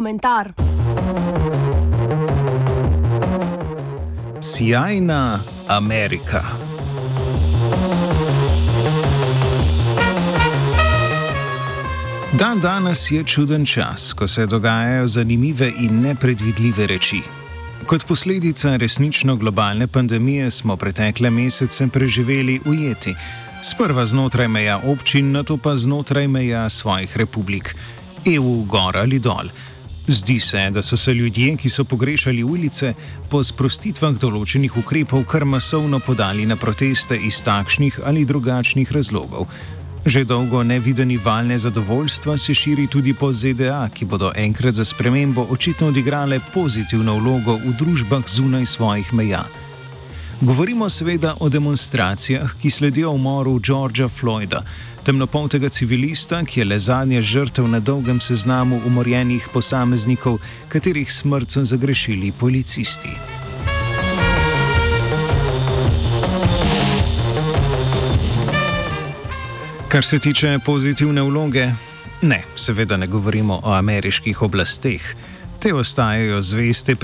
komentar. Sjajna Amerika. Dan danes je čuden čas, ko se dogajajo zanimive in nepredvidljive reči. Kot posledica resnično globalne pandemije smo pretekle mesece preživeli ujeti, sprva znotraj meja občin, nato pa znotraj meja svojih republik, EU, gor ali dol. Zdi se, da so se ljudje, ki so pogrešali ulice, po sprostitvah določenih ukrepov kar masovno podali na proteste iz takšnih ali drugačnih razlogov. Že dolgo nevideni val nezadovoljstva se širi tudi po ZDA, ki bodo enkrat za spremembo očitno odigrale pozitivno vlogo v družbah zunaj svojih meja. Govorimo seveda o demonstracijah, ki sledijo umoru Georgea Floyda, temnopoltega civilista, ki je le zadnja žrtev na dolgem seznamu umorjenih posameznikov, katerih smrt so zagrešili policisti. Kar se tiče pozitivne vloge, ne, seveda ne govorimo o ameriških oblasteh. Te ostajajo zveste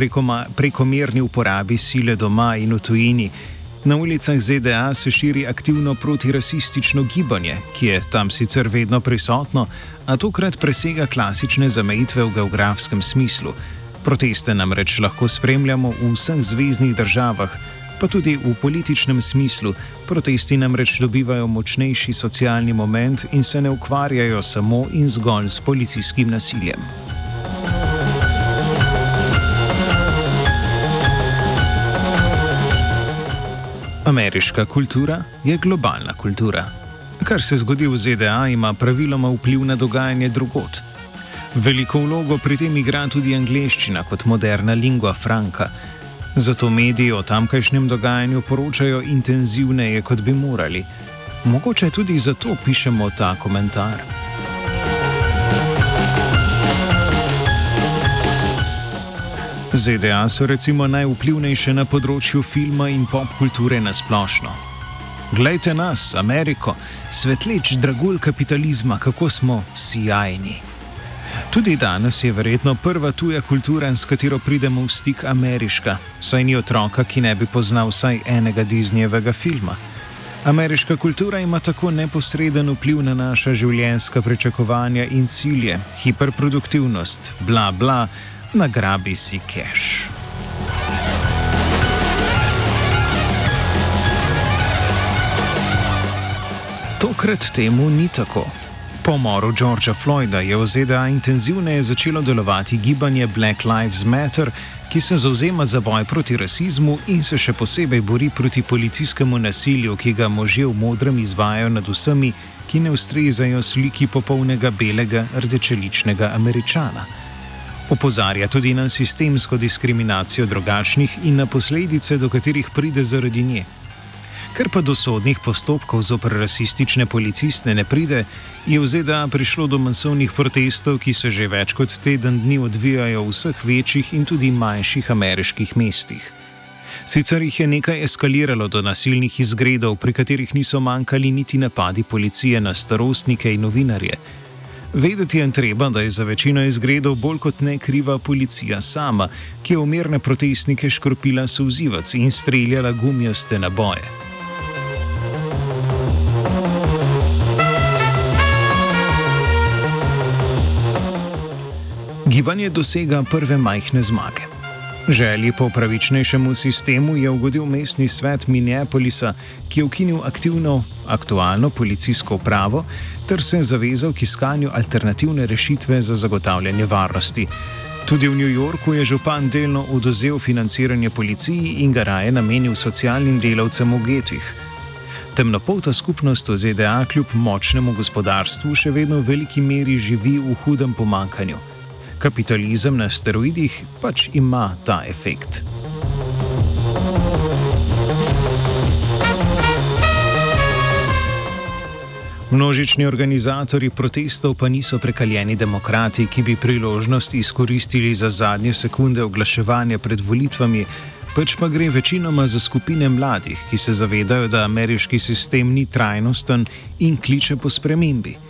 prekomerni uporabi sile doma in v tujini. Na ulicah ZDA se širi aktivno protirasistično gibanje, ki je tam sicer vedno prisotno, a tokrat presega klasične zamejitve v geografskem smislu. Proteste namreč lahko spremljamo v vseh zvezdnih državah, pa tudi v političnem smislu. Protesti namreč dobivajo močnejši socialni moment in se ne ukvarjajo samo in zgolj s policijskim nasiljem. Ameriška kultura je globalna kultura. Kar se zgodi v ZDA, ima praviloma vpliv na dogajanje drugot. Veliko vlogo pri tem igra tudi angleščina kot moderna lingua franca. Zato mediji o tamkajšnjem dogajanju poročajo intenzivneje, kot bi morali. Mogoče tudi zato pišemo ta komentar. ZDA so recimo najvplivnejše na področju filma in pop kulture na splošno. Glejte nas, Ameriko, svetleč dragulj kapitalizma, kako smo sjajni. Tudi danes je verjetno prva tuja kultura, s katero pridemo v stik ameriška, saj ni otroka, ki ne bi poznal vsaj enega Disneyjevega filma. Ameriška kultura ima tako neposreden vpliv na naša življenjska pričakovanja in cilje, hiperproduktivnost, bla bla, nagrabi si cash. Tokrat temu ni tako. Po umoru Georgea Floyda je v ZDA intenzivneje začelo delovati gibanje Black Lives Matter, ki se zauzema za boj proti rasizmu in se še posebej bori proti policijskemu nasilju, ki ga možje v modrem izvajo nad vsemi, ki ne ustrezajo sliki popolnega belega rdečeličnega američana. Opozarja tudi na sistemsko diskriminacijo drugačnih in na posledice, do katerih pride zaradi nje. Ker pa do sodnih postopkov zopr rasistične policiste ne pride, je v ZDA prišlo do masovnih protestov, ki se že več kot teden dni odvijajo v vseh večjih in tudi manjših ameriških mestih. Sicer jih je nekaj eskaliralo do nasilnih izgredov, pri katerih niso manjkali niti napadi policije na starostnike in novinarje. Vedeti je treba, da je za večino izgredov bolj kot ne kriva policija sama, ki je umerne protestnike škropila sovzivac in streljala gumijaste naboje. Gibanje dosega prve majhne zmage. Želji po pravičnejšemu sistemu je ugodil mestni svet Minneapolisa, ki je ukinil aktivno, aktualno policijsko upravo ter se zavezal k iskanju alternativne rešitve za zagotavljanje varnosti. Tudi v New Yorku je župan delno odozel financiranje policiji in ga raje namenil socialnim delavcem v getih. Temnopolta skupnost v ZDA kljub močnemu gospodarstvu še vedno v veliki meri živi v hudem pomankanju kapitalizem na steroidih pač ima ta efekt. Množični organizatori protestov pa niso prekaljeni demokrati, ki bi priložnost izkoristili za zadnje sekunde oglaševanja pred volitvami, pač pa gre večinoma za skupine mladih, ki se zavedajo, da ameriški sistem ni trajnosten in kliče po spremembi.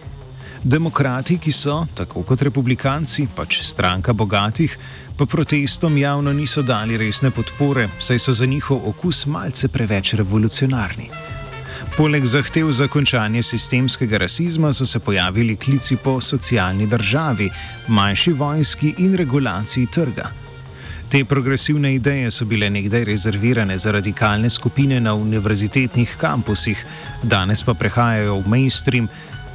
Demokrati, ki so, tako kot republikanci, pač stranka bogatih, pa protestom javno niso dali resne podpore, saj so za njihov okus malce preveč revolucionarni. Poleg zahtev za končanje sistemskega rasizma so se pojavili klici po socialni državi, manjši vojski in regulaciji trga. Te progresivne ideje so bile nekdaj rezervirane za radikalne skupine na univerzitetnih kampusih, danes pa prehajajo v mainstream.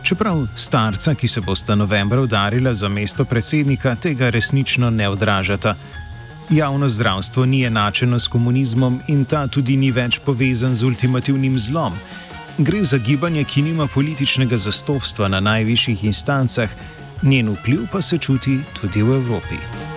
Čeprav starca, ki se bosta novembra udarila za mesto predsednika, tega resnično ne odražata. Javno zdravstvo ni enačeno s komunizmom in ta tudi ni več povezan z ultimativnim zlom. Gre za gibanje, ki nima političnega zastopstva na najvišjih instancah, njen vpliv pa se čuti tudi v Evropi.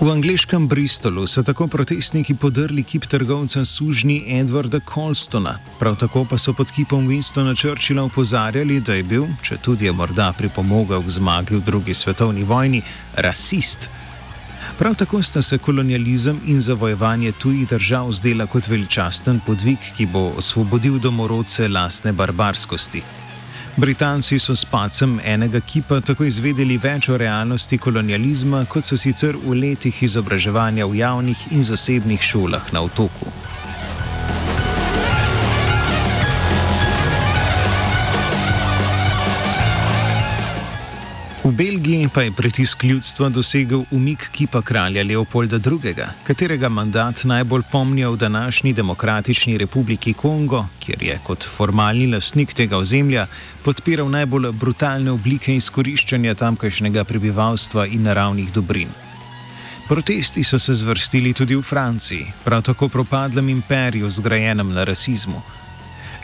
V angliškem Bristolu so tako protestniki podrli kip trgovca sužnji Edwarda Colstona, prav tako pa so pod kipom Winstona Churchilla upozarjali, da je bil, če tudi je morda pripomogel k zmagi v drugi svetovni vojni, rasist. Prav tako sta se kolonializem in zavojevanje tujih držav zdela kot veličasten podvig, ki bo osvobodil domorodce lastne barbarskosti. Britanci so s pacem enega kipa tako izvedeli več o realnosti kolonializma, kot so sicer v letih izobraževanja v javnih in zasebnih šolah na otoku. Pa je pritisk ljudstva dosegel umik kipa kralja Leopolda II., katerega mandat najbolj pomnijo v današnji Demokratični republiki Kongo, kjer je kot formalni lasnik tega ozemlja podpiral najbolj brutalne oblike izkoriščanja tamkajšnjega prebivalstva in naravnih dobrin. Protesti so se zvrstili tudi v Franciji, prav tako propadlem imperiju zgrajenem na rasizmu.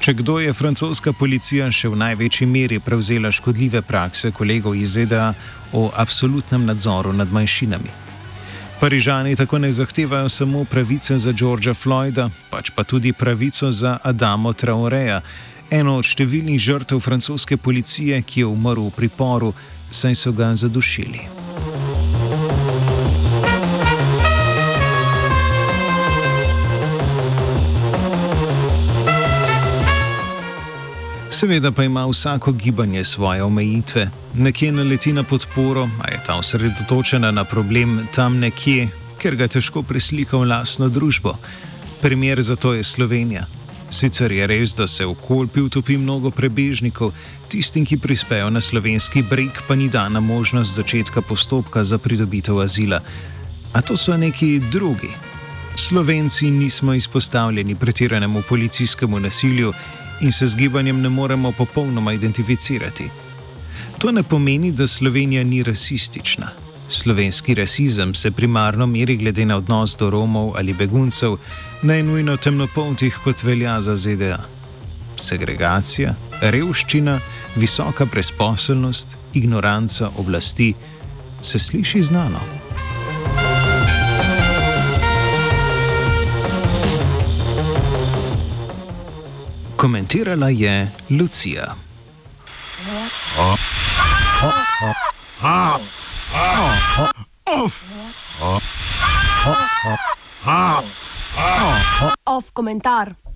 Če kdo je francoska policija še v največji meri prevzela škodljive prakse kolegov iz ZDA o absolutnem nadzoru nad manjšinami. Parižani tako ne zahtevajo samo pravice za Georgea Floyda, pač pa tudi pravico za Adamo Traoreja, eno od številnih žrtev francoske policije, ki je umrl v priporu, saj so ga zadušili. Seveda pa ima vsako gibanje svoje omejitve. Nekje naleti na podporo, a je ta osredotočena na problem tam nekje, ker ga težko preslika v lastno družbo. Primer za to je Slovenija. Sicer je res, da se v kolpi utopi mnogo prebežnikov, tistim, ki prispejo na slovenski breg, pa ni dana možnost začetka postopka za pridobitev azila. A to so neki drugi. Slovenci nismo izpostavljeni pretiranemu policijskemu nasilju in se z gibanjem ne moremo popolnoma identificirati. To ne pomeni, da Slovenija ni rasistična. Slovenski rasizem se primarno meri glede na odnos do Romov ali beguncev, najnujno temnopoltih, kot velja za ZDA. Segregacija, revščina, visoka brezposelnost, ignoranca oblasti se sliši znano. Komentirala je Lucija. Off komentar.